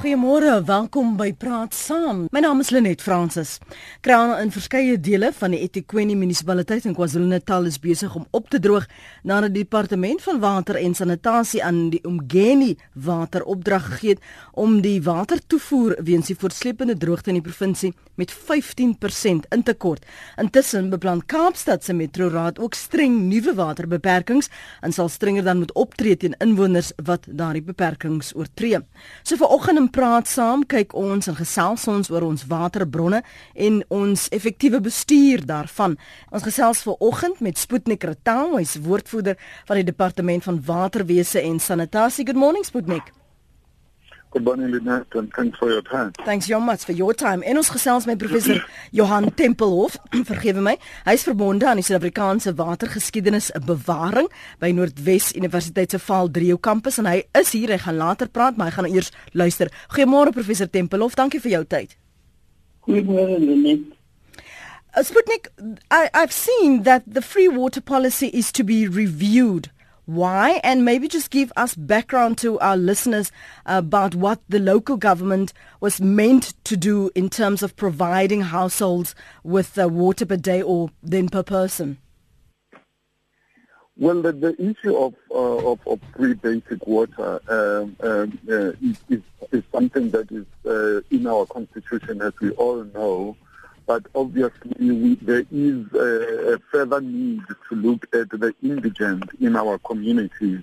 Goeiemôre, welkom by Praat Saam. My naam is Lenet Fransis. Krane in verskeie dele van die eThekwini munisipaliteit in KwaZulu-Natal is besig om op te droog nadat die departement van water en sanitasie aan die Umgeni water opdrag gegee het om die watertoevoer weens die voortsleepende droogte in die provinsie met 15% in te kort. Intussen beplan Kaapstad se metroraad ook streng nuwe waterbeperkings en sal strenger dan moet optree teen inwoners wat daardie beperkings oortree. So vanoggend praat saam, kyk ons en gesels ons oor ons waterbronne en ons effektiewe bestuur daarvan. Ons gesels ver oggend met Sputnik Ratau, hy's woordvoerder van die departement van waterwese en sanitasie. Good morning Sputnik. Good morning, Lynette, and thanks for your time. Thanks so much for your time. En ons gesels met professor Johan Tempelhof, vergewe my. Hy's verbonde aan die Suid-Afrikaanse Watergeskiedenis Bewaring by Noordwes Universiteit se Vaal 3 kampus en hy is hier. Hy gaan later praat, maar hy gaan eers luister. Goeiemôre professor Tempelhof. Dankie vir jou tyd. Goeiemôre, Lynette. Uh, Sputnik, I, I've seen that the free water policy is to be reviewed. Why? And maybe just give us background to our listeners about what the local government was meant to do in terms of providing households with uh, water per day or then per person. Well, the, the issue of, uh, of, of free basic water um, um, uh, is, is, is, something that is uh, in our constitution, as we all know but obviously we, there is a, a, further need to look at the indigent in our communities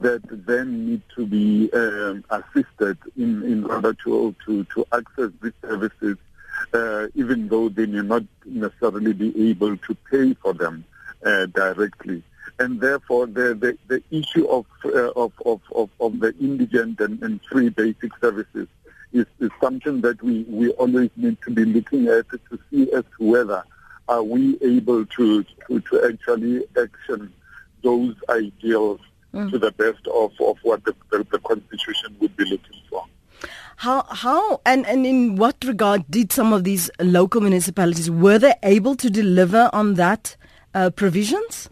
that then need to be um, assisted in, in order to, to, to access these services, uh, even though they may not necessarily be able to pay for them uh, directly. And therefore, the, the, the issue of, uh, of, of, of, of the indigent and, and free basic services is, is something that we, we always need to be looking at to see as to whether are we able to, to, to actually action those ideals mm. to the best of, of what the, the, the Constitution would be looking for. How how and, and in what regard did some of these local municipalities were they able to deliver on that uh, provisions?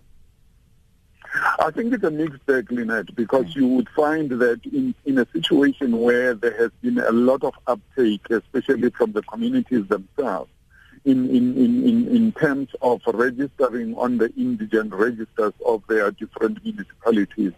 I think it's a mixed bag, Lynette, because you would find that in, in a situation where there has been a lot of uptake, especially from the communities themselves, in, in, in, in, terms of registering on the indigent registers of their different municipalities,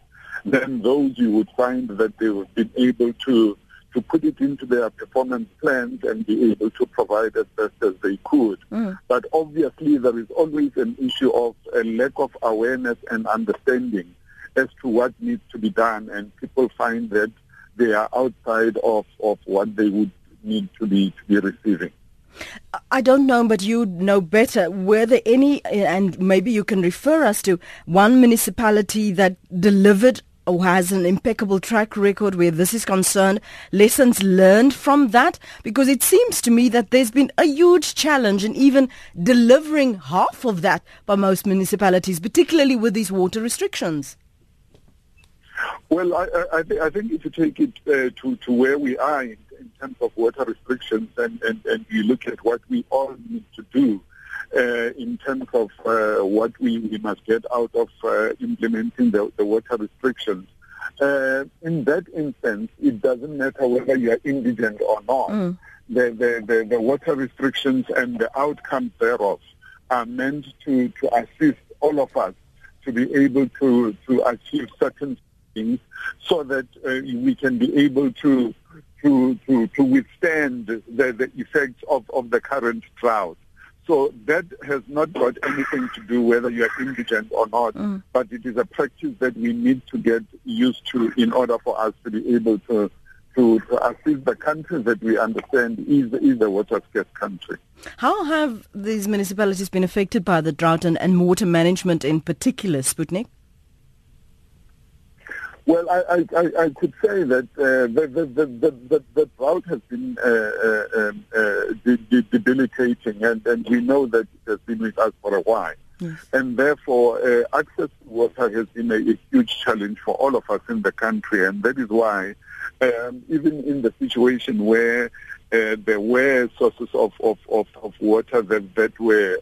then those you would find that they have been able to to put it into their performance plans and be able to provide as best as they could. Mm. But obviously there is always an issue of a lack of awareness and understanding as to what needs to be done and people find that they are outside of, of what they would need to be to be receiving. I don't know, but you know better. Were there any, and maybe you can refer us to one municipality that delivered has an impeccable track record where this is concerned, lessons learned from that? Because it seems to me that there's been a huge challenge in even delivering half of that by most municipalities, particularly with these water restrictions. Well, I, I, th- I think if you take it uh, to, to where we are in, in terms of water restrictions and, and, and you look at what we all need to do, in terms of uh, what we, we must get out of uh, implementing the, the water restrictions. Uh, in that instance, it doesn't matter whether you are indigent or not. Mm. The, the, the, the, water restrictions and the outcomes thereof are meant to, to assist all of us to be able to, to achieve certain things so that uh, we can be able to to, to, to withstand the, the effects of, of the current drought. So that has not got anything to do whether you are indigent or not, mm. but it is a practice that we need to get used to in order for us to be able to to, to assist the countries that we understand is, is a water scarce country. How have these municipalities been affected by the drought and, and water management in particular, Sputnik? Well, I, I, I could say that uh, the, the, the, the, the drought has been uh, uh, um, uh, de- de- debilitating, and, and we know that it has been with us for a while. Yes. And therefore, uh, access to water has been a, a, huge challenge for all of us in the country, and that is why, um, even in the situation where uh, there were sources of, of, of, of water that, that were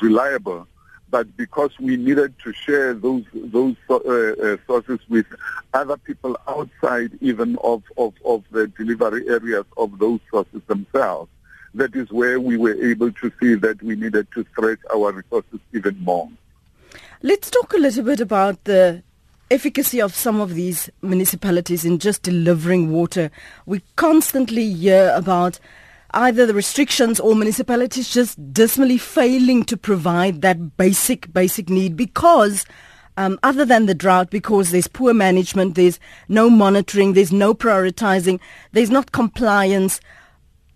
reliable, but because we needed to share those those uh, uh, sources with other people outside even of, of, of the delivery areas of those sources themselves, that is where we were able to see that we needed to stretch our resources even more. Let's talk a little bit about the efficacy of some of these municipalities in just delivering water. We constantly hear about either the restrictions or municipalities just dismally failing to provide that basic, basic need because um, other than the drought, because there's poor management, there's no monitoring, there's no prioritizing, there's not compliance.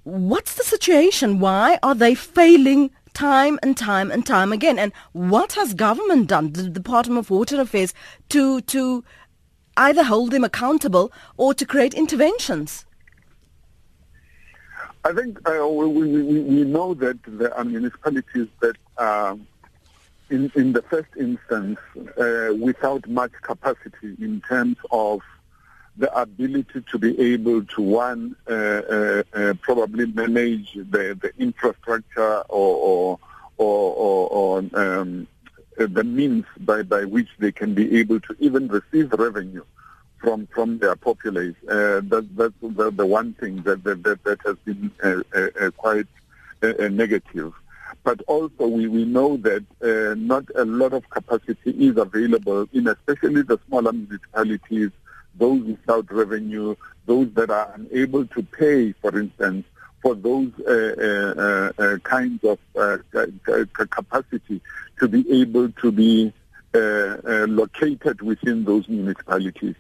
What's the situation? Why are they failing time and time and time again? And what has government done, the Department of Water Affairs, to, to either hold them accountable or to create interventions? I think uh, we, we, we know that there are municipalities that are, in, in the first instance, uh, without much capacity in terms of the ability to be able to, one, uh, uh, uh probably manage the, the infrastructure or, or, or, or um, the means by, by which they can be able to even receive revenue from from their populace. Uh, that, that's the, the one thing that that, that, that has been uh, uh, uh quite uh, negative. But also we, we know that not a lot of capacity is available in especially the smaller municipalities, those without revenue, those that are unable to pay, for instance, for those kinds of capacity to be able to be uh, uh, located within those municipalities,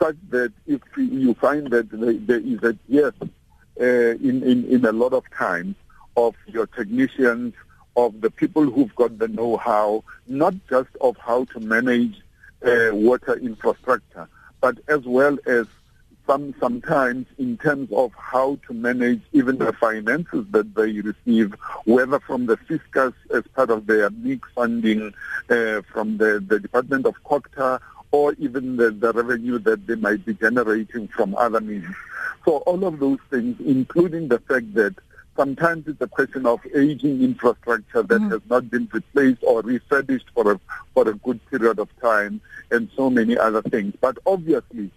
such that if you find that there is a yes uh, in, in, in a lot of times of your technicians, of the people who've got the know-how, not just of how to manage uh, water infrastructure, but as well as some sometimes in terms of how to manage even the finances that they receive, whether from the fiscus as part of their MIG funding, uh, from the, the Department of COCTA or even the, the revenue that they might be generating from other means. So all of those things, including the fact that sometimes it's a question of aging infrastructure that mm-hmm. has not been replaced or refurbished for a, for a good period of time and so many other things. But obviously,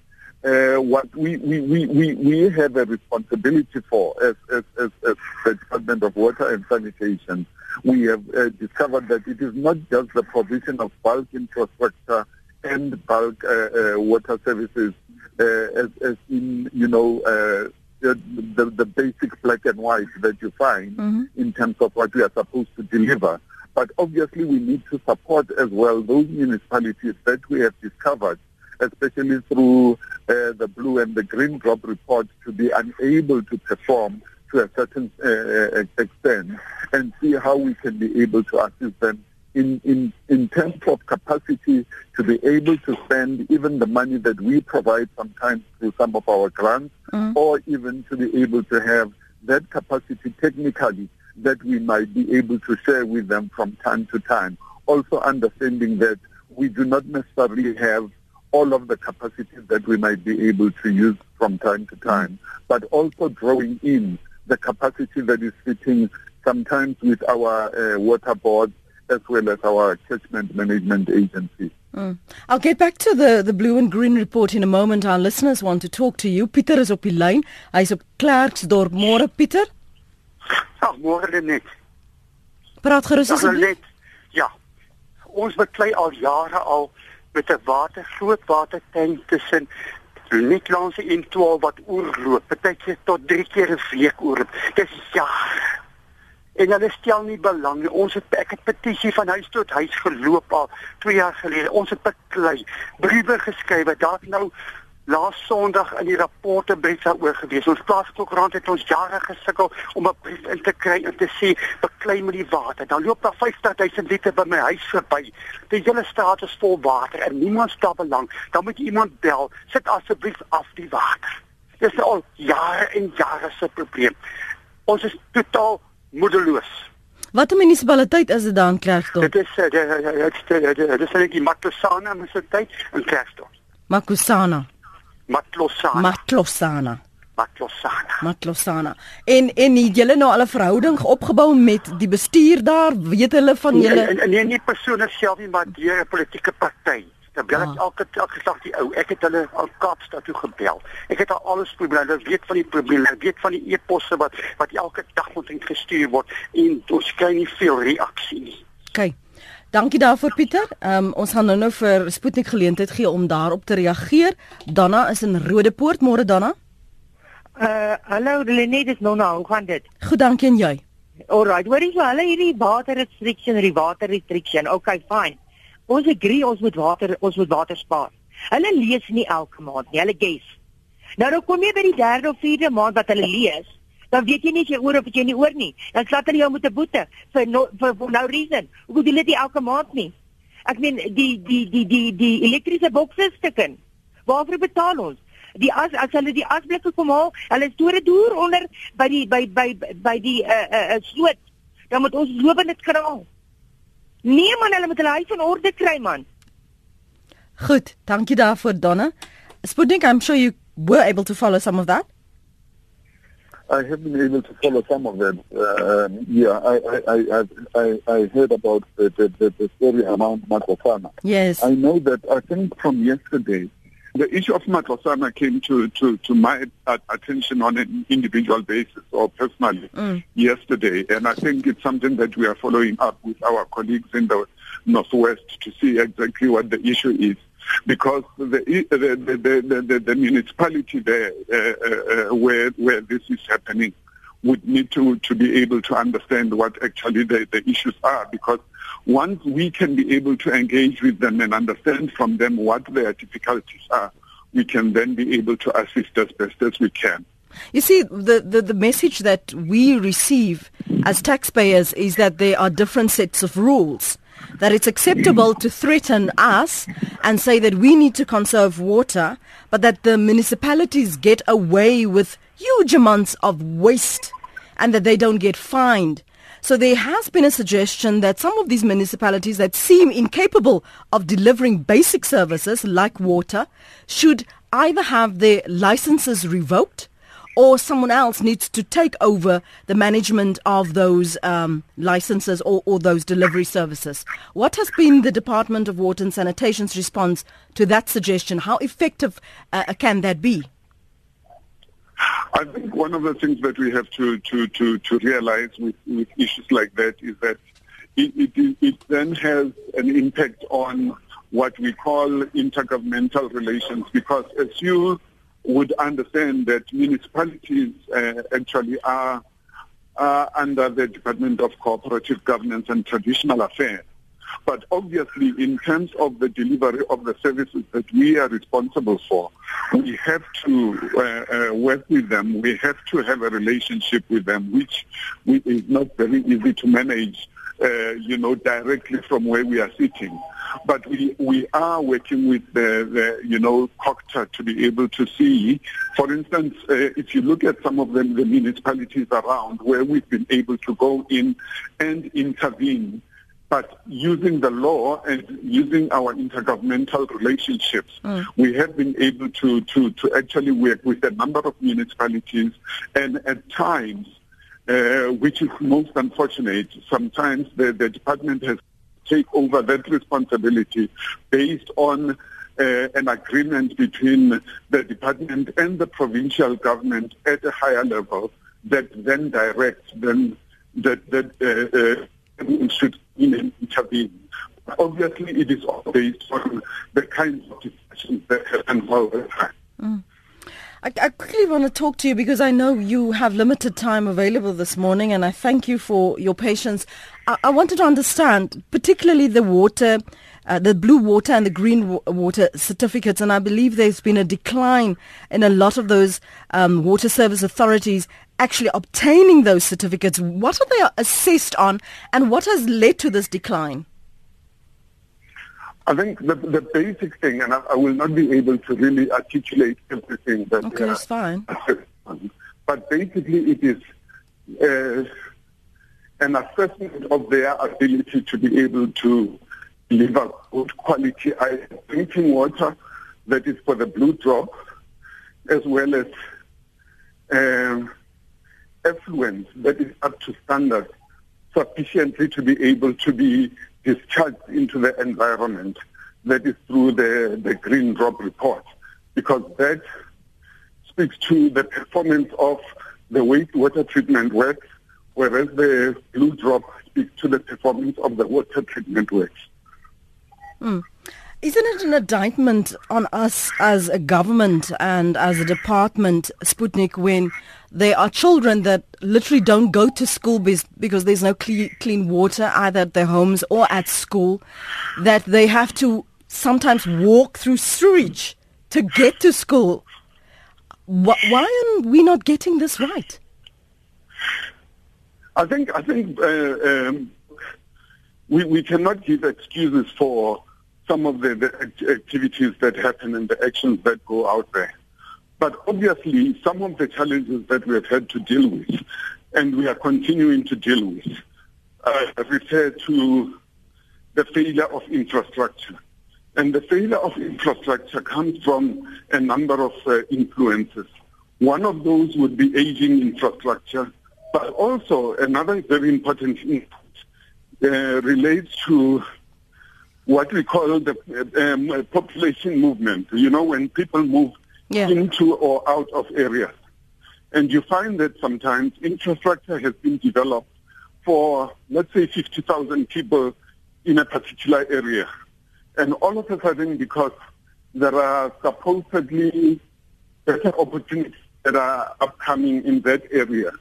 uh, what we, we, we, we, we have a responsibility for as, as, as, as the Department of Water and Sanitation. We have uh, discovered that it is not just the provision of bulk infrastructure and bulk uh, uh water services uh, as, as in, you know, uh, the, the, the, basic black and white that you find mm-hmm. in terms of what we are supposed to deliver. But obviously we need to support as well those municipalities that we have discovered especially through uh, the blue and the green drop report, to be unable to perform to a certain uh, uh, extent and see how we can be able to assist them in, in, in terms of capacity to be able to spend even the money that we provide sometimes through some of our grants mm. or even to be able to have that capacity technically that we might be able to share with them from time to time. Also understanding that we do not necessarily have all of the capacities that we might be able to use from time to time, but also drawing in the capacity that is sitting sometimes with our uh, water boards as well as our catchment management agencies. Mm. I'll get back to the, the blue and green report in a moment. Our listeners want to talk to you. Pieter is op die lyn. Hy's op Klerksdorp. Môre Pieter. Ag, môre net. Praat gerus asseblief. Ja. Ons beklei al jare al met 'n water groot watertank tussen net langs die N12 wat oorloop. Partykeer tot 3 keer 'n week oor. Dis ja. En hulle stel nie belang nie. Ons het ek het petisie van huis tot huis geloop al 2 jaar gelede. Ons het beklei, briewe geskryf. Daar nou laas Sondag in die rapporte baie oor gewees. Ons plaaskoerant het ons jare gesukkel om 'n brief in te kry en te sê beklei met die water. Dan loop daar 50000 liter by my huis verby. Die hele straat is vol water en niemand stel belang. Dan moet iemand bel. Sit asseblief af die water. Dis al jare en jare se probleem. Ons is totaal moedeloos. Watter munisipaliteit is dit dan Klerksdorp? Dit is dit is dit is die Matlosana munisipaliteit in Klerksdorp. Makusana. Matlosana. Matlosana. Matlosana. Matlosana. En en het julle nou al 'n verhouding opgebou met die bestuur daar? Weet hulle van Nee, julle? en, en nie persone self nie, maar deur 'n politieke party. Dan bel ek Ah. elke elke dag die ou. Ek het hulle al Kaapstad toe gebel. Ek het al alles probeer. Hulle weet van die probleme. Hulle weet van die e-posse wat wat elke dag moet ingestuur word en ons kry nie veel reaksie nie. OK. Dankie daarvoor Pieter. Ehm um, ons gaan nou nou vir Sputnik geleentheid gee om daarop te reageer. Dana is in Rodepoort. Môre Dana. Uh hallo Lenet, dis Nonna, hoe gaan dit? Goed, dankie en jy. Alright, hoor jy so hulle hierdie water restriction, die water restriction. Okay, fine. Ons agree ons moet water ons moet water spaar. Hulle lees nie elke maand nie, hulle guess. Nou dan kom jy by die derde of vierde maand wat hulle lees, dan weet jy nie of jy oor of jy nie oor nie. Dan hulle jou met 'n boete vir no, vir, vir no reason. Hoekom doen dit nie elke maand nie? Ek meen die die die die die elektriese bokse stukken. Waarvoor betaal ons? Die as as hulle die asblikke kom haal, hulle dit deur onder by die by by by die uh uh, uh sloot. Dan moet ons loop en dit kraal. Nee man, hulle moet hulle huis in orde kry man. Goed, dankie daarvoor Donna. Sputnik, I'm sure you were able to follow some of that. I have been able to follow some of them. Uh, um, yeah, I, I, I, I, I heard about the, the, the, the story around Matlosana. Yes. I know that I think from yesterday, the issue of Matlosana came to, to, to my attention on an individual basis or personally Mm. yesterday. And I think it's something that we are following up with our colleagues in the Northwest to see exactly what the issue is. Because the the the the, the, municipality there uh, uh, uh, where where this is happening would need to to be able to understand what actually the, the issues are. Because once we can be able to engage with them and understand from them what their difficulties are, we can then be able to assist as best as we can. You see, the, the, the message that we receive as taxpayers is that there are different sets of rules. That it's acceptable to threaten us and say that we need to conserve water, but that the municipalities get away with huge amounts of waste and that they don't get fined. So there has been a suggestion that some of these municipalities that seem incapable of delivering basic services like water should either have their licenses revoked or someone else needs to take over the management of those um, licenses or, or those delivery services. What has been the Department of Water and Sanitation's response to that suggestion? How effective uh, can that be? I think one of the things that we have to, to, to, to realize with, with issues like that is that it, it, it then has an impact on what we call intergovernmental relations because as you would understand that municipalities uh, actually are, under the Department of Cooperative Governance and Traditional Affairs. But obviously, in terms of the delivery of the services that we are responsible for, we have to uh, uh, work with them. We have to have a relationship with them, which is not very easy to manage, uh, you know, directly from where we are sitting. But we, we are working with the, the you know, COCTA to be able to see, for instance, uh, if you look at some of them, the municipalities around where we've been able to go in and intervene, but using the law and using our intergovernmental relationships, Mm. we have been able to, to, to actually work with a number of municipalities and at times, uh, which is most unfortunate, sometimes the, the department has take over that responsibility based on uh, an agreement between the department and the provincial government at a higher level that then directs them that that uh, uh, should intervene. Obviously, it is all based on the kinds of discussions that happen all the time. I, I quickly want to talk to you because I know you have limited time available this morning and I thank you for your patience. I, I wanted to understand, particularly the water, uh, the blue water and the green wa- water certificates, and I believe there's been a decline in a lot of those um, water service authorities actually obtaining those certificates. What are they assessed on and what has led to this decline? I think the, the basic thing, and I, I will not be able to really articulate everything that Okay, uh, that's fine. but basically it is uh, an assessment of their ability to be able to deliver good quality drinking water that is for the blue drop, as well as uh, effluent that is up to standard sufficiently to be able to be discharged into the environment. That is through the, the green drop report because that speaks to the performance of the wastewater treatment works, whereas the blue drop speaks to the performance of the water treatment works. Mm. Isn't it an indictment on us as a government and as a department, Sputnik, when there are children that literally don't go to school because there's no clean, water either at their homes or at school, that they have to sometimes walk through sewage to get to school? Why are we not getting this right? I think I think uh, um, we we cannot give excuses for some of the, the activities that happen and the actions that go out there. But obviously, some of the challenges that we have had to deal with, and we are continuing to deal with, uh, refer to the failure of infrastructure. And the failure of infrastructure comes from a number of uh, influences. One of those would be aging infrastructure, but also another very important input uh, relates to what we call the um, population movement. You know, when people move yeah. into or out of areas. And you find that sometimes infrastructure has been developed for, let's say, 50,000 people in a particular area. And all of a sudden, because there are supposedly better opportunities that are upcoming in that area,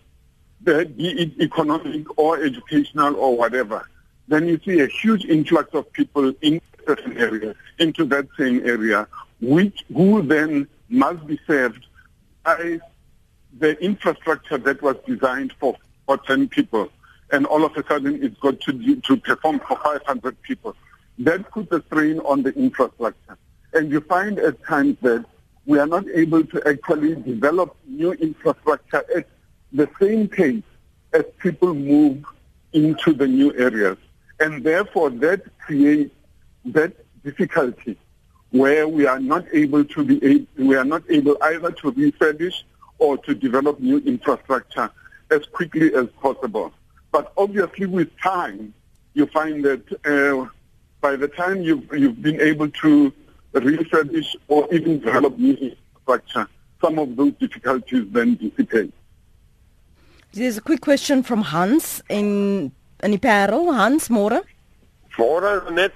be it economic or educational or whatever, then you see a huge influx of people in certain areas into that same area, which who then must be served by the infrastructure that was designed for, for 10 people. And all of a sudden it's got to, to perform for 500 people. That puts a strain on the infrastructure. And you find at times that we are not able to actually develop new infrastructure at the same pace as people move into the new areas and therefore that creates that difficulty where we are not able to be we are not able either to refurbish or to develop new infrastructure as quickly as possible. But obviously, with time, you find that uh, by the time you've, you've been able to refurbish or even develop new infrastructure, some of those difficulties then dissipate. There's a quick question from Hans in in die Parel, Hans môre. Môre net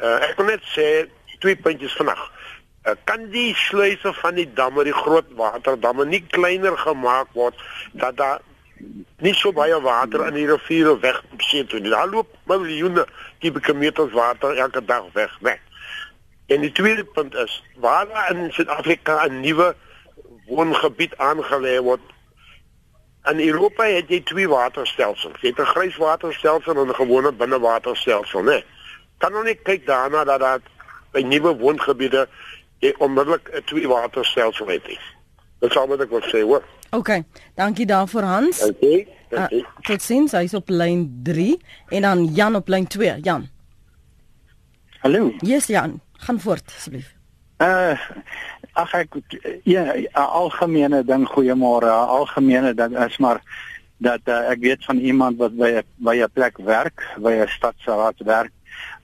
uh, ek wil net sê twee puntjies vandag. Uh, kan die sluise van die damme, die groot waterdamme nie kleiner gemaak word dat daar nie so baie water in die riviere weggeseet word nie. Daar loop miljoene kubieke meters water elke dag weg, weg. En die tweede punt is waar in Suid-Afrika 'n nuwe woongebied aangelê word In Europa het jy twee waterstelsels. Jy het 'n grijswaterstelsel en 'n gewone binnewaterstelsel, né? Kan nou net kyk daarna dat dat by nuwe woongebiede jy onmiddellik 'n twee waterstelsel het. Dit sal wat ek wil sê, hoor. OK. Dankie daarvoor Hans. Okay. Uh, tot sins, hy is op lyn 3 en dan Jan op lyn 2. Jan. Hallo. Yes Jan, gaan voort asseblief. Uh ag ek ja, 'n algemene ding goeiemôre. 'n Algemene ding is maar dat uh, ek weet van iemand wat by by 'n plek werk, by 'n stadsraad werk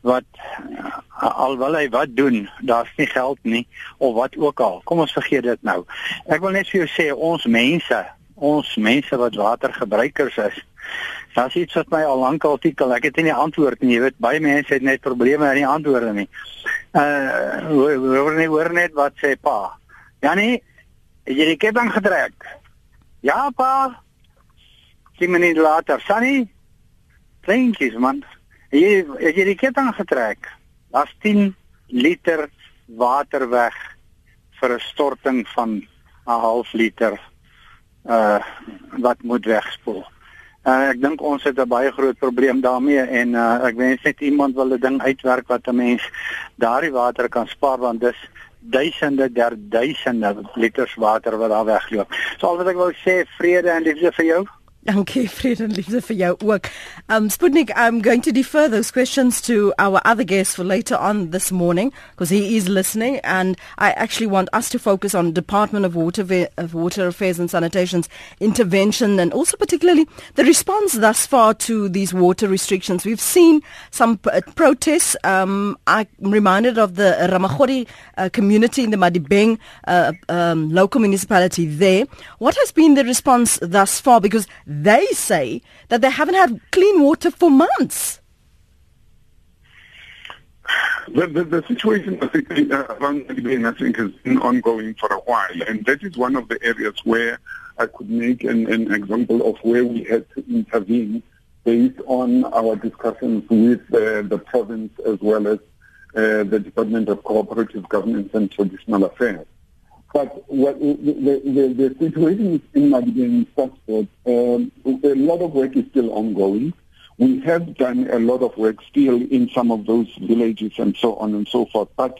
wat uh, alwel hy wat doen, daar's nie geld nie of wat ook al. Kom ons vergeet dit nou. Ek wil net vir jou sê ons mense, ons mense wat watergebruikers is, Daar's iets wat my al lank artikel, ek het nie antwoord nie. Jy weet baie mense het net probleme en nie antwoorde nie. Uh hoor nie hoor net wat sê pa. Janie, het jy die ketting getrek? Ja pa. 10 minute later, Sunny. Kleintjies man. Jy het jy die ketting getrek? Daar's 10 liter water weg vir 'n storting van 'n half liter uh wat moet wegspoel. Uh, ek dink ons het 'n baie groot probleem daarmee en uh, ek wens net iemand wil 'n ding uitwerk wat 'n mens daardie water kan spaar want dis duisende der duisende liters water wat daar wegloop. So al wat ek wil sê vrede en liefde vir jou. Dankie Fred en liefde vir jou ook. Um Sputnik, I'm going to defer those questions to our other guests for later on this morning because he is listening and I actually want us to focus on Department of Water of Water Affairs and Sanitation's intervention and also particularly the response thus far to these water restrictions. We've seen some protests. Um I'm reminded of the Ramachori uh, community in the Madibeng uh, um, local municipality there. What has been the response thus far because they say that they haven't had clean water for months. The, the, the situation uh, around Libya, I think, has been ongoing for a while, and that is one of the areas where I could make an, an example of where we had to intervene based on our discussions with uh, the province as well as uh, the Department of Cooperative Governance and Traditional Affairs. But what the, the, the situation in Madigan is such that um, a lot of work is still ongoing. We have done a lot of work still in some of those villages and so on and so forth. But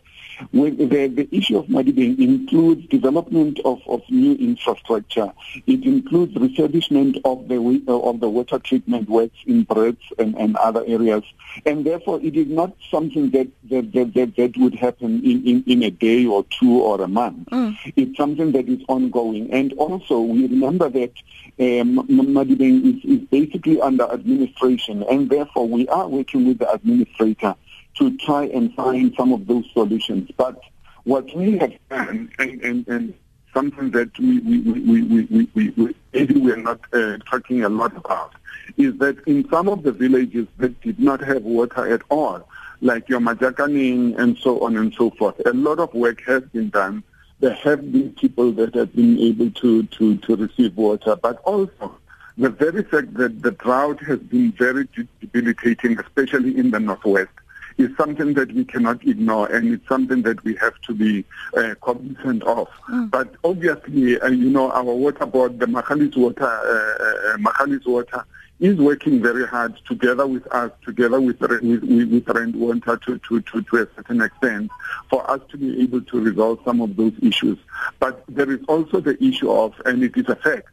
the, the issue of Madibeng includes development of, of new infrastructure. It includes refurbishment of the of the water treatment works in Brits and, and other areas. And therefore, it is not something that that, that, that, that would happen in, in, in a day or two or a month. Mm. It's something that is ongoing. And also, we remember that um, Madibeng is, is basically under administration, and therefore we are working with the administrator to try and find some of those solutions. But what we have done, and, and, and something that we, we, we, we, we, we, we maybe we're not uh, talking a lot about, is that in some of the villages that did not have water at all, like your Majakaning and so on and so forth, a lot of work has been done. There have been people that have been able to, to, to receive water, but also the very fact that the drought has been very debilitating, especially in the northwest, is something that we cannot ignore and it's something that we have to be uh, cognizant of. Mm. But obviously, uh, you know, our water board, the Mahalis Water, uh, uh Mahalis Water, is working very hard together with us, together with with, with Rand Water to, to, to, to a certain extent, for us to be able to resolve some of those issues. But there is also the issue of, and it is a fact,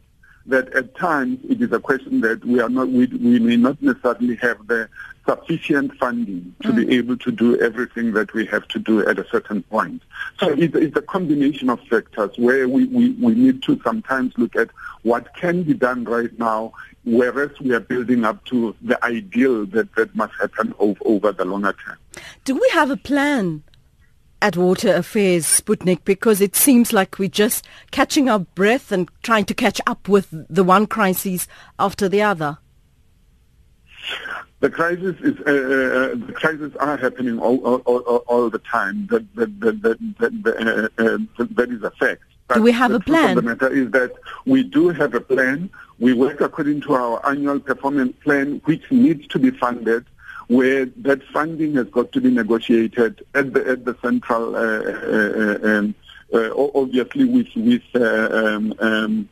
that at times it is a question that we are not we, we may not necessarily have the sufficient funding to mm. be able to do everything that we have to do at a certain point. So it's, it's a combination of factors where we, we, we need to sometimes look at what can be done right now, whereas we are building up to the ideal that, that must happen over, over the longer term. Do we have a plan at Water Affairs Sputnik because it seems like we're just catching our breath and trying to catch up with the one crisis after the other. The crisis is uh, uh, the crises are happening all, all, all, all the time. That that that that, that, uh, uh, that is a fact. But do we have a plan? The matter is that we do have a plan. We work according to our annual performance plan, which needs to be funded where that funding has got to be negotiated at the at the central, uh, uh, uh um, obviously with with um, um,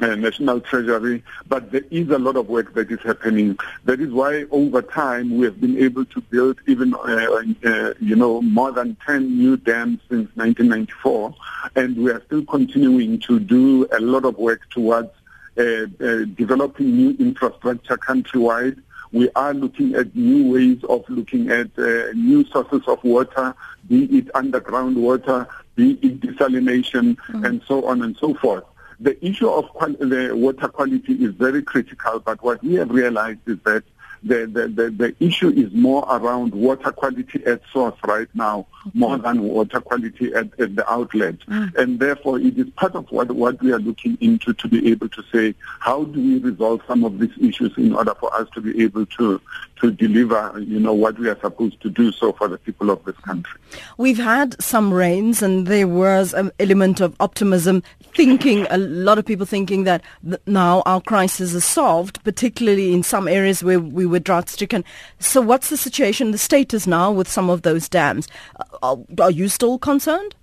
uh, National Treasury, but there is a lot of work that is happening. That is why over time we have been able to build even, uh, uh, you know, more than 10 new dams since 1994, and we are still continuing to do a lot of work towards developing new infrastructure countrywide we are looking at new ways of looking at uh, new sources of water, be it underground water, be it desalination, mm-hmm. and so on and so forth. The issue of qual- the water quality is very critical, but what we have realized is that the, the, the, the, issue is more around water quality at source right now, okay. more than water quality at, at the outlet. Mm. And therefore, it is part of what, what we are looking into to be able to say, how do we resolve some of these issues in order for us to be able to, to deliver, you know, what we are supposed to do so for the people of this country. We've had some rains and there was an element of optimism, thinking, a lot of people thinking that now our crisis is solved, particularly in some areas where we were drought stricken. So what's the situation, the status now with some of those dams? Uh, are, are you still concerned?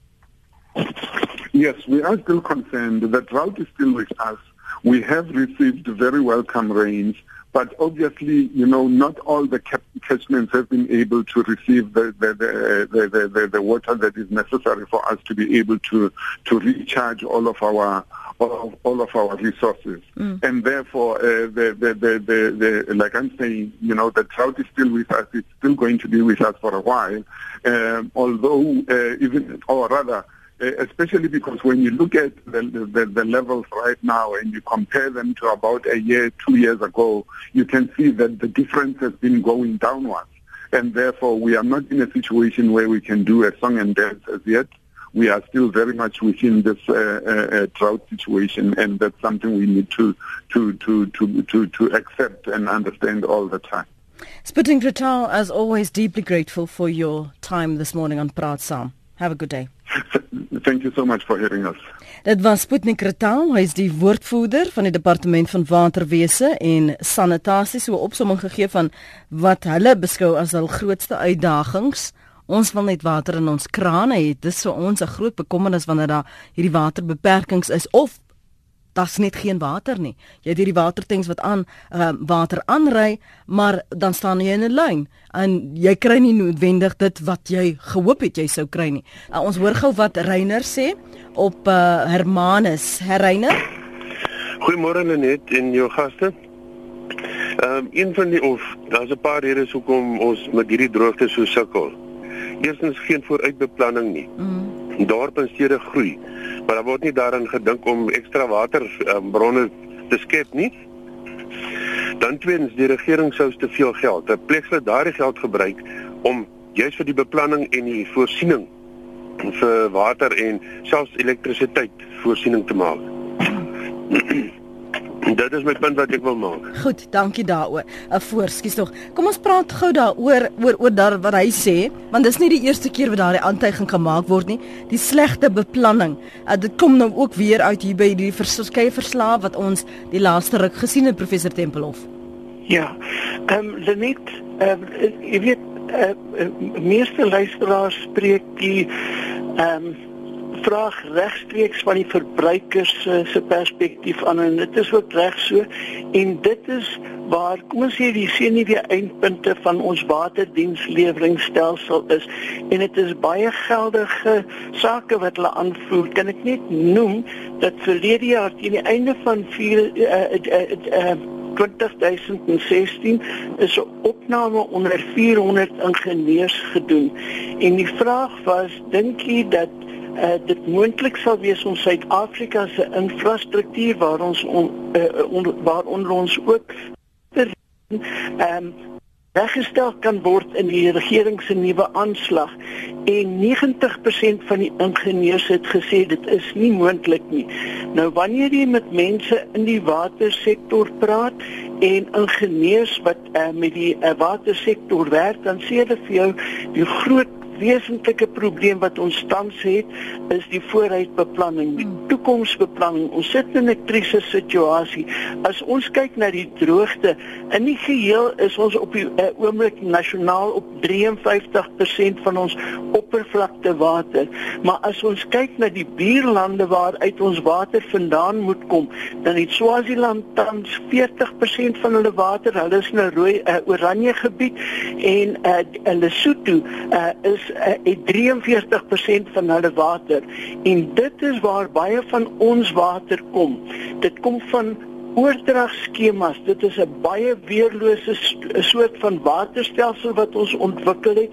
Yes, we are still concerned. The drought is still with us. We have received very welcome rains, but obviously, you know, not all the catchments have been able to receive the the, the, the, the, the water that is necessary for us to be able to, to recharge all of our of all of our resources. Mm. And therefore, uh, the, the, the, the, the, like I'm saying, you know, the drought is still with us. It's still going to be with us for a while. Um, although, uh, even, or rather, uh, especially because when you look at the, the, the, levels right now and you compare them to about a year, two years ago, you can see that the difference has been going downwards. And therefore, we are not in a situation where we can do a song and dance as yet we are still very much within this uh, uh, uh, drought situation, and that's something we need to to to to to, to accept and understand all the time. Sputnik Ratal, as always, deeply grateful for your time this morning on Praat Saam. Have a good day. Thank you so much for hearing us. Dit was Sputnik Ratal, hy is die woordvoerder van die departement van waterwese en sanitasie so 'n opsomming gegee van wat hulle beskou as hul grootste uitdagings Ons wil net water in ons krane hê. Dis vir ons 'n groot bekommernis wanneer daar hierdie waterbeperkings is of daar's net geen water nie. Jy het hierdie watertanks wat aan uh, water aanry, maar dan staan jy in 'n lyn en jy kry nie noodwendig dit wat jy gehoop het jy sou kry nie. Uh, ons hoor gou wat Reiner sê op uh, Hermanus. Herreiner. Goeiemôre Lenet en jou gaste. Ehm um, een van die of daar's 'n paar redes hoekom ons met hierdie droogte so sukkel. Eerstens geen vooruitbeplanning nie. Mm. Dorpe en stede groei, maar daar word nie daaraan gedink om ekstra waterbronne um, te skep nie. Dan tweedens, die regering sou te veel geld, 'n plek vir daardie geld gebruik om juis vir die beplanning en die voorsiening vir water en selfs elektrisiteit voorsiening te maak. Dit is my punt wat ek wil maak. Goed, dankie daaroor. 'n uh, Voorskuis tog. Kom ons praat gou daaroor oor oor daar wat hy sê, want dis nie die eerste keer wat daardie aantuiging gemaak word nie. Die slegte beplanning. Uh, dit kom nou ook weer uit hier by die verskeie verslae wat ons die laaste ruk gesien het professor Tempelhof. Ja. Ehm um, Lenet, ehm uh, jy weet eh uh, meeste luisteraars spreek die ehm um, vraag regstreeks van die verbruikers uh, se perspektief aan en dit is ook reg so. En dit is waar kom ons sê die nie die eindpunte van ons waterdiensleweringsstelsel is. En dit is baie geldige sake wat hulle aanvoer. Kan ek net noem dat verlede jaar teen die einde van 4 uh, uh, uh, 2016 is 'n opname onder 400 ingenieurs gedoen. En die vraag was dink jy dat uh, dit moontlik sal wees om Suid-Afrika se infrastruktuur waar ons on, uh, on, waar onder ons ook ehm um, reggestel kan word in die regering se nuwe aanslag en 90% van die ingenieurs het gesê dit is nie moontlik nie. Nou wanneer jy met mense in die watersektor praat en ingenieurs wat uh, met die uh, watersektor werk, dan sê hulle vir jou die groot wesentlike probleem wat ons tans het is die vooruitbeplanning, die hmm. toekomsbeplanning. Ons sit in 'n krisis situasie. As ons kyk na die droogte, in die geheel is ons op die uh, oomblik nasionaal op 53% van ons oppervlakte water. Maar as ons kyk na die buurlande waaruit ons water vandaan moet kom, dan het Swaziland tans 40% van hulle water, hulle is in 'n rooi uh, oranje gebied en uh, Lesotho uh, is uh, 43% van hulle water en dit is waar baie van ons water kom. Dit kom van oordragskemas. Dit is 'n baie weerlose soort van waterstelsel wat ons ontwikkel het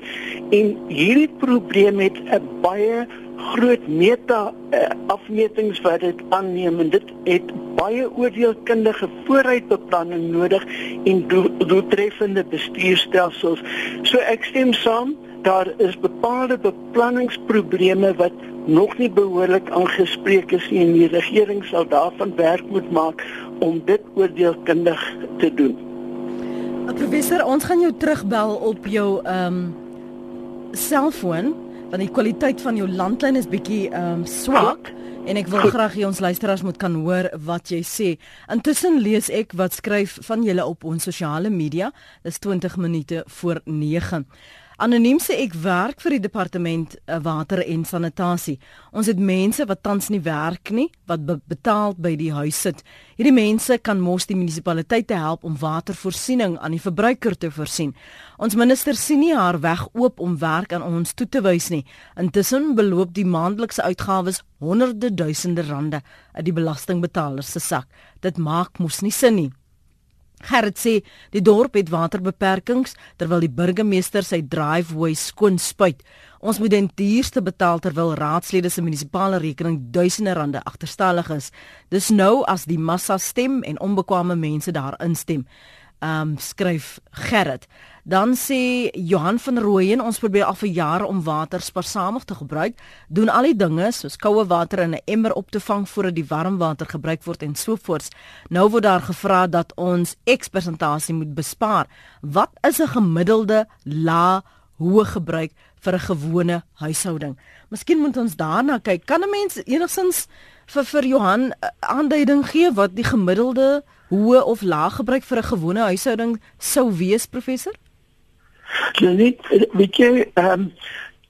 en hierdie probleem het 'n baie groot meta uh, afmetings wat dit aanneem en dit het baie oordeelkundige vooruitbeplanning nodig en doeltreffende bestuurstelsels. So ek stem saam daar is bepaalde beplanningsprobleme wat nog nie behoorlik aangespreek is nie en die regering sal daarvan werk moet maak om dit oordeelkundig te doen. Professor, ons gaan jou terugbel op jou ehm um, selfoon want die kwaliteit van jou landlyn is bietjie ehm um, swak. En ek wil Goed. graag hê ons luisteraars moet kan hoor wat jy sê. Intussen lees ek wat skryf van julle op ons sosiale media. Dis 20 minute voor 9. Anoniem sê ek werk vir die departement eh, water en sanitasie. Ons het mense wat tans nie werk nie, wat be betaal by die huis sit. Hierdie mense kan mos die munisipaliteite help om watervoorsiening aan die verbruiker te voorsien. Ons minister sien nie haar weg oop om werk aan ons toe te wys nie. Intussen beloop die maandelikse uitgawes honderde duisende rande uit die belastingbetalers se sak. Dit maak mos nie sin nie. Gerrit sê die dorp het waterbeperkings terwyl die burgemeester sy driveway skoon spuit. Ons moet den duurste betaal terwyl raadslede se munisipale rekening duisende rande agterstallig is. Dis nou as die massa stem en onbekwame mense daar instem um, skryf Gerrit. Dan sê Johan van Rooyen ons probeer al vir jare om water spaarsamig te gebruik, doen al die dinge soos koue water in 'n emmer op te vang voordat die warm water gebruik word en so voort. Nou word daar gevra dat ons X-persentasie moet bespaar. Wat is 'n gemiddelde lae hoë gebruik vir 'n gewone huishouding? Miskien moet ons daarna kyk. Kan 'n mens enigstens vir vir Johan aanduiding gee wat die gemiddelde hoë of lae gebruik vir 'n gewone huishouding sou wees professor? Ja net weet jy ehm um,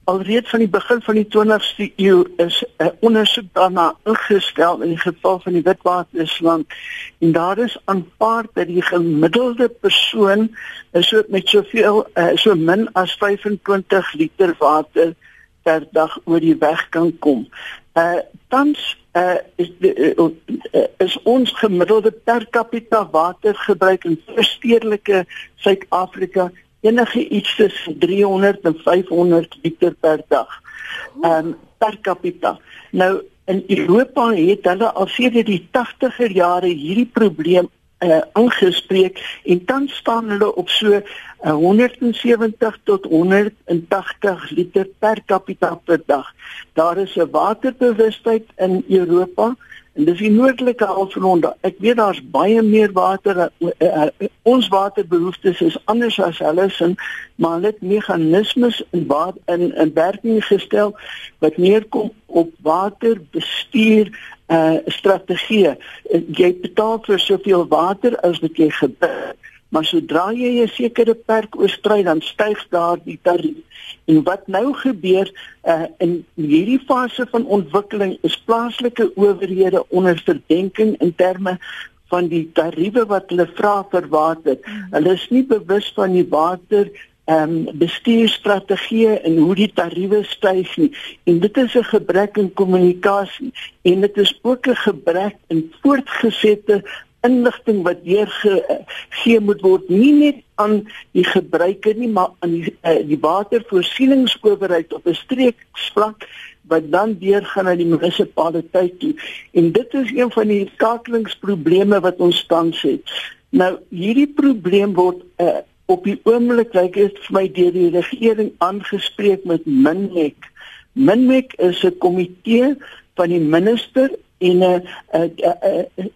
alreeds van die begin van die 20ste eeu is 'n uh, ondersoek daarna ingestel in die geval van die Witwatersland en daar is aanpaar dat die gemiddelde persoon is so met soveel uh, so min as 25 liter water per dag oor die weg kan kom. Uh tans uh, is de, uh, is ons gemiddelde per capita watergebruik in stedelike Suid-Afrika enige iets tussen 300 en 500 liter per dag. Um per capita. Nou in Europa het hulle al sedert die 80er jare hierdie probleem uh, aangespreek en tans staan hulle op so uh, 170 tot 180 liter per capita per dag. Daar is 'n waterbewustheid in Europa en dis die noordelike halfrond. Ek weet daar's baie meer water. Uh, uh, ons waterbehoeftes is anders as hulle sin, maar hulle het meganismes in water in in werking gestel wat neerkom op waterbestuur uh strategie. Jy betaal vir soveel water as wat jy gebruik, maar sodra jy 'n sekere perk oorskry, dan styg daar die tarief. En wat nou gebeur uh in hierdie fase van ontwikkeling is plaaslike owerhede onder verdenking in terme van die tariewe wat hulle vra vir water. Hulle is nie bewus van die water ehm um, bestuurstrategieë en hoe die tariewe styg nie. En dit is 'n gebrek in kommunikasie en dit is ook 'n gebrek in voortgesette inligting wat weer gegee moet word nie net aan die gebruiker nie maar aan die uh, die watervoorsieningsowerheid op 'n streeksvlak wat dan deurgaan na die munisipaliteit toe. En dit is een van die skakelingsprobleme wat ons tans het. Nou hierdie probleem word uh, op die oomblik lyk dit vir my deur die regering aangespreek met Minmek. Minmek is 'n komitee van die minister en 'n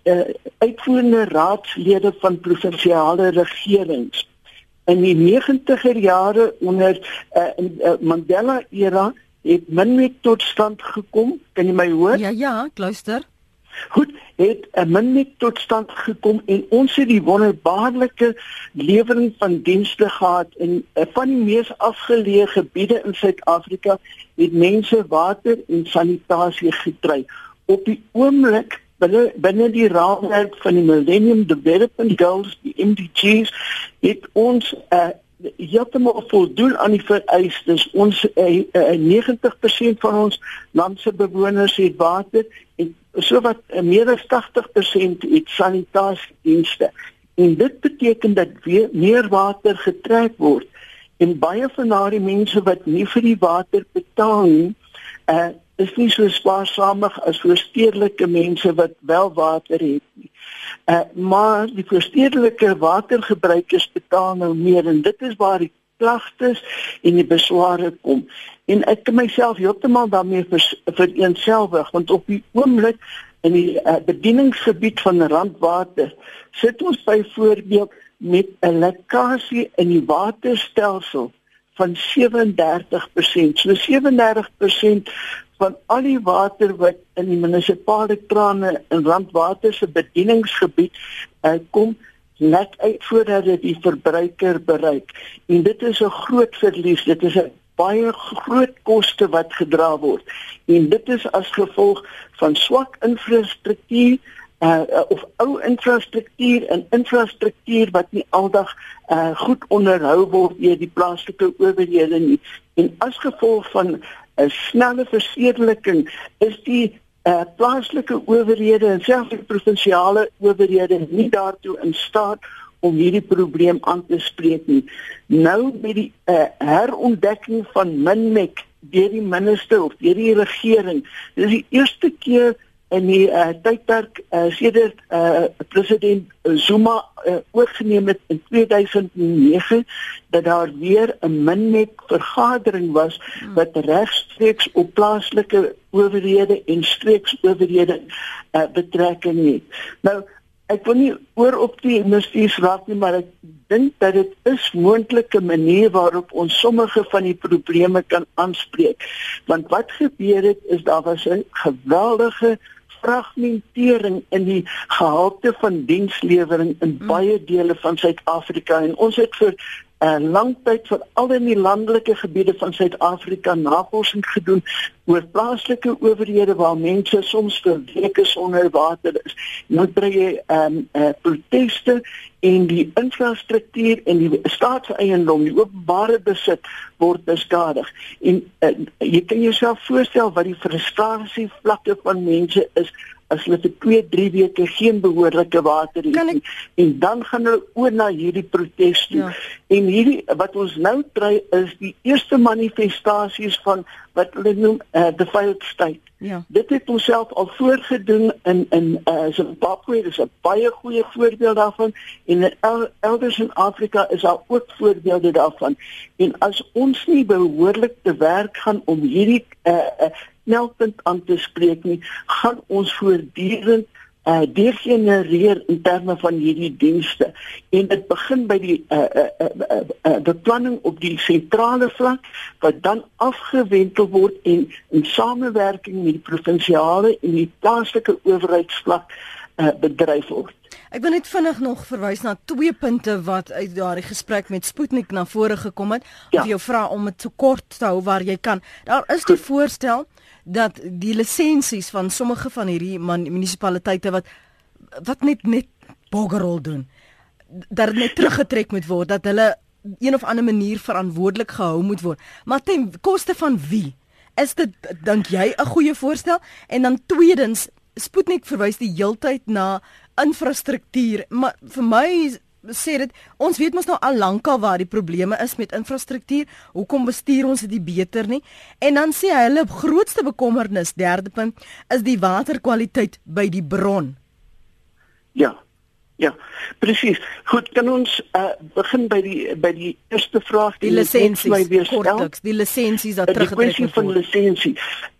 'n uitvoerende raadslede van provinsiale regerings. In die 90er jare onder uh, uh, Mandela era het Minmek tot stand gekom. Kan jy my hoor? Ja ja, ek luister. Goed, het 'n minimum tot stand gekom en ons het die wonderbaarlike lewering van dienste gehad in uh, van die mees afgeleë gebiede in Suid-Afrika het mense water en sanitasie gekry. Op die oomblik binne binne die raamwerk van die Millennium Development Goals, die MDGs, het ons 'n uh, heeltemal voldoen aan die vereistes. Ons uh, uh, 90% van ons land se bewoners het water en sowat uh, meer as 80% het sanitasiedienste. En dit beteken dat weer meer water getrek word en baie van daardie mense wat nie vir die water betaal nie, uh, is nie so spaarsamig as vir stedelike mense wat wel water het nie. Uh, maar die stedelike watergebruikers betaal nou meer en dit is waar die klagtes en die besware kom. En ek kan myself heeltemal daarmee vereenselwig want op die oomblik in die uh, bedieningsgebied van Randwater sit ons byvoorbeeld met 'n lekkasie in die waterstelsel van 37%. So 37% van al die water wat in die munisipale krane in Randwater se bedieningsgebied uh, kom net uit voordat dit die verbruiker bereik. En dit is 'n groot verlies. Dit is 'n baie groot koste wat gedra word. En dit is as gevolg van swak infrastruktuur uh, of ou infrastruktuur en infrastruktuur wat nie aldag uh, goed onderhou word deur die plaaslike owerhede nie. En as gevolg van 'n snelle versedeliking is die uh, plaaslike owerhede en selfs die provinsiale owerhede nie daartoe in staat om hierdie probleem aan te spreek nie. Nou met die uh, herontdekking van Minmek deur die minister of deur die regering, dis die eerste keer in die uh, tydperk uh, sedert uh, president Zuma uh, oorgeneem het in 2009 dat daar weer 'n minnet vergadering was hmm. wat regstreeks op plaaslike owerhede en streeksowerhede uh, betrekking het. Nou ek wil nie oor op die ministers raak nie maar ek dink dat dit is moontlike manier waarop ons sommige van die probleme kan aanspreek want wat gebeur het is daar was 'n geweldige fragmentering in die gehalte van dienslewering in mm. baie dele van Suid-Afrika en ons het vir uh, lang tyd vir al die landelike gebiede van Suid-Afrika navorsing gedoen oor plaaslike owerhede waar mense soms vir weke sonder water is. Nou kry jy ehm um, uh, proteste en die infrastruktuur en die staatseiendom, die openbare besit word beskadig. En uh, jy kan jouself voorstel wat die frustrasie vlakke van mense is as hulle vir 2, 3 weke geen behoorlike water het nie en dan gaan hulle oor na hierdie protes toe. Ja. En hierdie wat ons nou kry is die eerste manifestasies van wat hulle noem uh, the failed state. Ja. Dit het ons self al voorgedoen in in uh, Zimbabwe, dis 'n baie goeie voorbeeld daarvan en in el, elders in Afrika is daar ook voorbeelde daarvan. En as ons nie behoorlik te werk gaan om hierdie uh, uh, knelpunt aan te spreek nie, gaan ons voortdurend uh degenereer in terme van hierdie dienste en dit begin by die uh uh, uh, uh, uh beplanning op die sentrale vlak wat dan afgewentel word en in samewerking met die provinsiale en die plaaslike owerheidsvlak uh bedryf word. Ek wil net vinnig nog verwys na twee punte wat uit daardie gesprek met Sputnik na vore gekom het. Ja. Of jou vra om dit so kort te hou waar jy kan. Daar is die voorstel dat die lisensies van sommige van hierdie munisipaliteite wat wat net net boggerol doen dat net teruggetrek moet word dat hulle een of ander manier verantwoordelik gehou moet word. Maar ten koste van wie? Is dit dink jy 'n goeie voorstel? En dan tweedens Sputnik verwys die heeltyd na infrastruktuur maar vir my sê dit ons weet mos nou al lankal waar die probleme is met infrastruktuur. Hoekom bestuur ons dit beter nie? En dan sê hy hulle grootste bekommernis, derde punt, is die waterkwaliteit by die bron. Ja. Ja, presies. Goed, kan ons uh, begin by die by die eerste vraag die, die lisensies korteks, die lisensies dat teruggetrek word. Die van lisensie.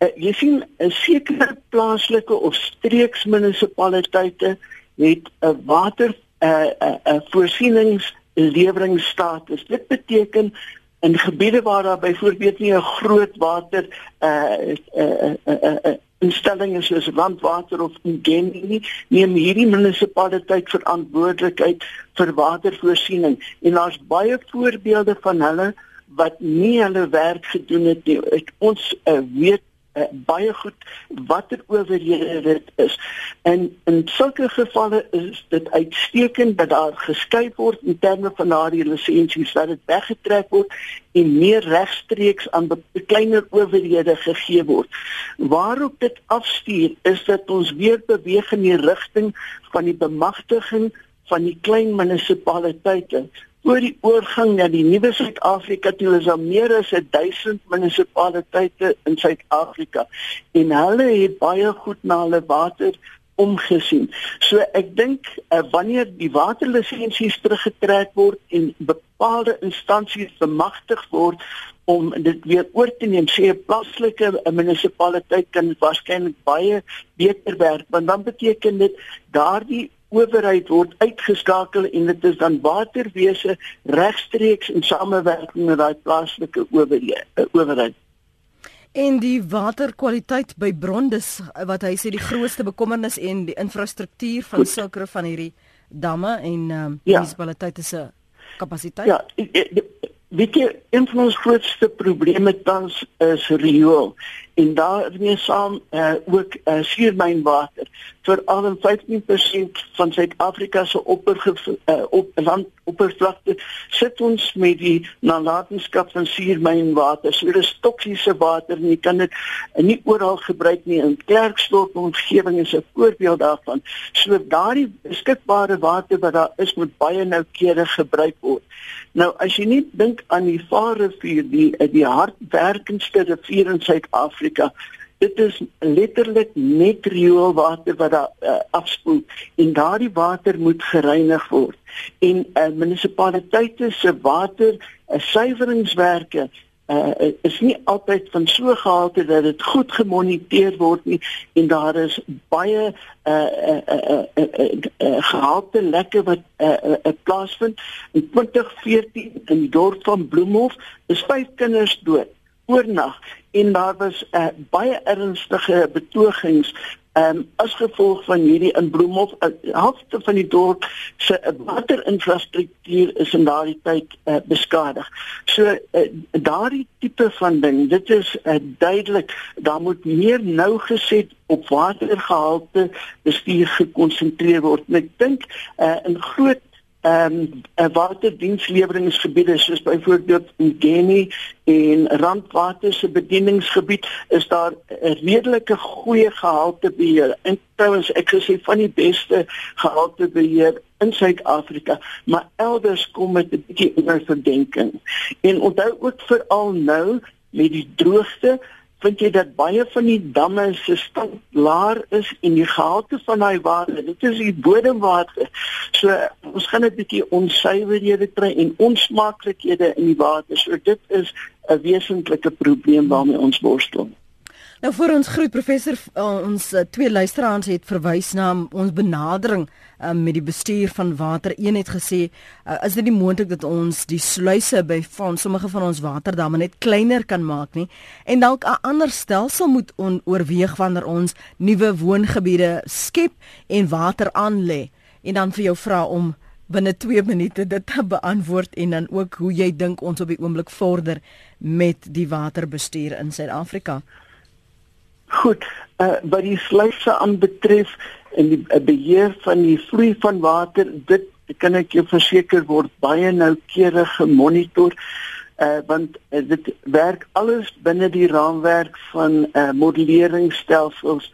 Uh, jy sien 'n sekere plaaslike of streeksmunisipaliteite het 'n water 'n uh, 'n uh, uh, voorsieningsleweringsstatus. Dit beteken in gebiede waar daar byvoorbeeld nie 'n groot water uh uh uh, uh, uh instelling is soos landwater of ingenie nie, neem hierdie munisipaliteit verantwoordelikheid vir watervoorsiening. En daar's baie voorbeelde van hulle wat nie hulle werk gedoen het nie. Ons uh, weet uh, baie goed watter owerhede dit is. En in sulke gevalle is dit uitstekend dat daar geskei word in terme van daardie lisensies dat dit weggetrek word en meer regstreeks aan kleiner owerhede gegee word. Waarop dit afstuur is dat ons weer beweeg in die rigting van die bemagtiging van die klein munisipaliteite oor die oorgang na die nuwe Suid-Afrika toe is daar meer as 1000 munisipaliteite in Suid-Afrika en hulle het baie goed na hulle water omgesien. So ek dink uh, wanneer die waterlisensies teruggetrek word en bepaalde instansies bemagtig word om dit weer oor te neem, sê 'n plaaslike munisipaliteit kan waarskynlik baie beter werk, want dan beteken dit daardie owerheid word uitgeskakel en dit is dan waterwese regstreeks in samewerking met daai plaaslike eh, owerheid. En die waterkwaliteit by Brondes wat hy sê die grootste bekommernis en die infrastruktuur van sulke van hierdie damme en ehm um, ja. munisipaliteite se kapasiteit. Ja, weet jy, een van ons grootste probleme tans is riool en daarmee saam uh, ook uh, suurmynwater vir al 15% van Suid-Afrika se opper uh, op land oppervlakte sit ons met die nalatenskap van suurmynwater. So dis toksiese water en jy kan dit nie oral gebruik nie in Klerksdorp omgewing is 'n voorbeeld daarvan. So daardie beskikbare water wat daar is moet baie noukeurig gebruik word. Nou as jy nie dink aan die Vaalrivier die die hardwerkendste rivier in Suid-Afrika dit is letterlik net rioolwater wat daar uh, afspoel en daardie water moet gereinig word. En uh, munisipaliteite se water uh, suiweringswerke uh, is nie altyd van so gehalte dat dit goed gemoniteer word nie en daar is baie uh uh uh, uh, uh, uh gehalte lekke wat uh, uh, uh plaasvind. In 2014 in die dorp van Bloemhof is vyf kinders dood oornag en daar was uh, baie ernstige betogings um, as gevolg van hierdie in Bloemhof uh, helfte van die dorp se uh, waterinfrastruktuur is in daardie tyd uh, beskadig. So uh, daardie tipe van ding, dit is uh, duidelik daar moet meer nou geset op watergehalte bestuur gekonsentreer word. En ek dink uh, in groot ehm um, waterdiensleweringgebiede soos byvoorbeeld Ngeni en Randwater se bedieningsgebied is daar 'n redelike goeie gehaltebeheer. En trouens ek gesê van die beste gehaltebeheer in Suid-Afrika, maar elders kom dit 'n bietjie onder verdenking. En onthou ook veral nou met die droogte vind jy dat baie van die damme se stand laer is en die gehalte van daai water, dit is die bodemwater. So ons gaan 'n bietjie onsuiverhede kry en onsmaaklikhede in die water. So dit is 'n wesentlike probleem waarmee ons worstel. Nou vir ons groet professor uh, ons uh, twee luisteraars het verwys na ons benadering um, met die bestuur van water. Een het gesê, uh, is dit nie moontlik dat ons die sluise by van sommige van ons waterdamme net kleiner kan maak nie en dalk 'n ander stelsel moet oorweeg wanneer ons nuwe woongebiede skep en water aanlê en dan vir jou vra om binne 2 minute dit te beantwoord en dan ook hoe jy dink ons op die oomblik vorder met die waterbestuur in Suid-Afrika. Goed, uh, wat die sluise aanbetref en die uh, beheer van die vloei van water, dit kan ek jou verseker word baie noukeurig gemonitor. Uh, want uh, dit werk alles binne die raamwerk van uh, modelleringsstelsels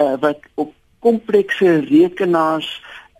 uh, wat op komplekse rekenaars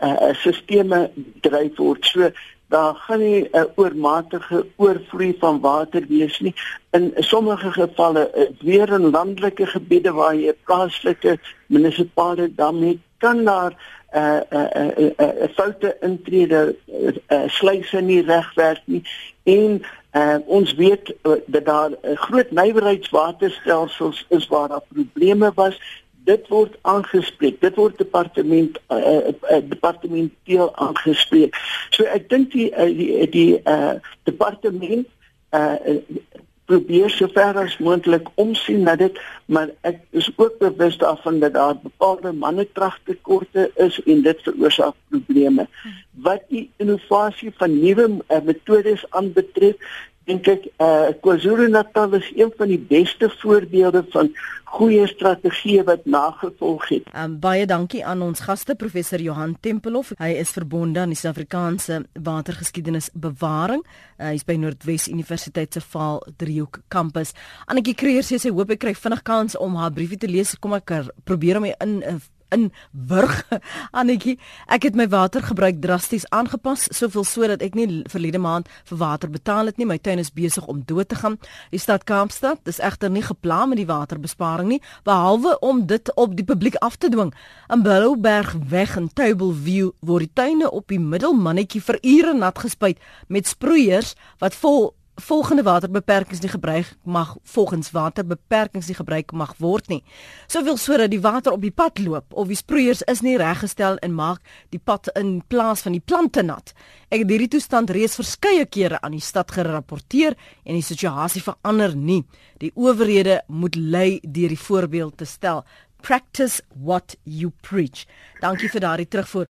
uh, sisteme dryf word. So daar gaan nie 'n oormatige oorvloei van water wees nie. In sommige gevalle, eh, weer in landelike gebiede waar jy 'n plaaslike munisipale dam het, kan daar 'n uh, 'n uh, 'n uh, uh, uh, foute intrede uh, uh, sluise nie regwerk nie en uh, ons weet uh, dat daar groot nywerheidswaterstelsels is waar daar probleme was dit word aangespreek. Dit word departement uh, uh, departementeel aangespreek. So ek dink die uh, die die uh, departement uh, probeer sover as moontlik omsien na dit, maar ek is ook bewus daarvan dat daar bepaalde mannekragtekorte is en dit veroorsaak probleme. Wat die innovasie van nuwe uh, metodes aanbetref, dink ek uh KwaZulu-Natal is een van die beste voorbeelde van goeie strategieë wat nagevolg het. Um, baie dankie aan ons gaste professor Johan Tempelhof. Hy is verbonde aan die Suid-Afrikaanse Watergeskiedenis Bewaring. Uh, hy is by Noordwes Universiteit se Vaal Driehoek kampus. Annetjie Kreer sê sy hoop ek kry vinnig kans om haar briefie te lees. Kom ek er, probeer om in uh, in wurg Annetjie ek het my watergebruik drasties aangepas soveel sodat ek nie verlede maand vir water betaal het nie. My tuin is besig om dood te gaan. Die stad Kaapstad is egter nie geplan met die waterbesparing nie behalwe om dit op die publiek af te dwing. In Blouberg weg in Table View word die tuine op die middelmannetjie vir ure nat gespuit met sproeiers wat vol volgende waterbeperkings nie gebruik mag volgens waterbeperkings nie gebruik mag word nie. Soveel sodat die water op die pad loop of die sproeiers is nie reggestel en maak die pad in plaas van die plante nat. Ek het hierdie toestand reeds verskeie kere aan die stad gerapporteer en die situasie verander nie. Die owerhede moet lei deur die voorbeeld te stel. Practice what you preach. Dankie vir daardie terugvoer.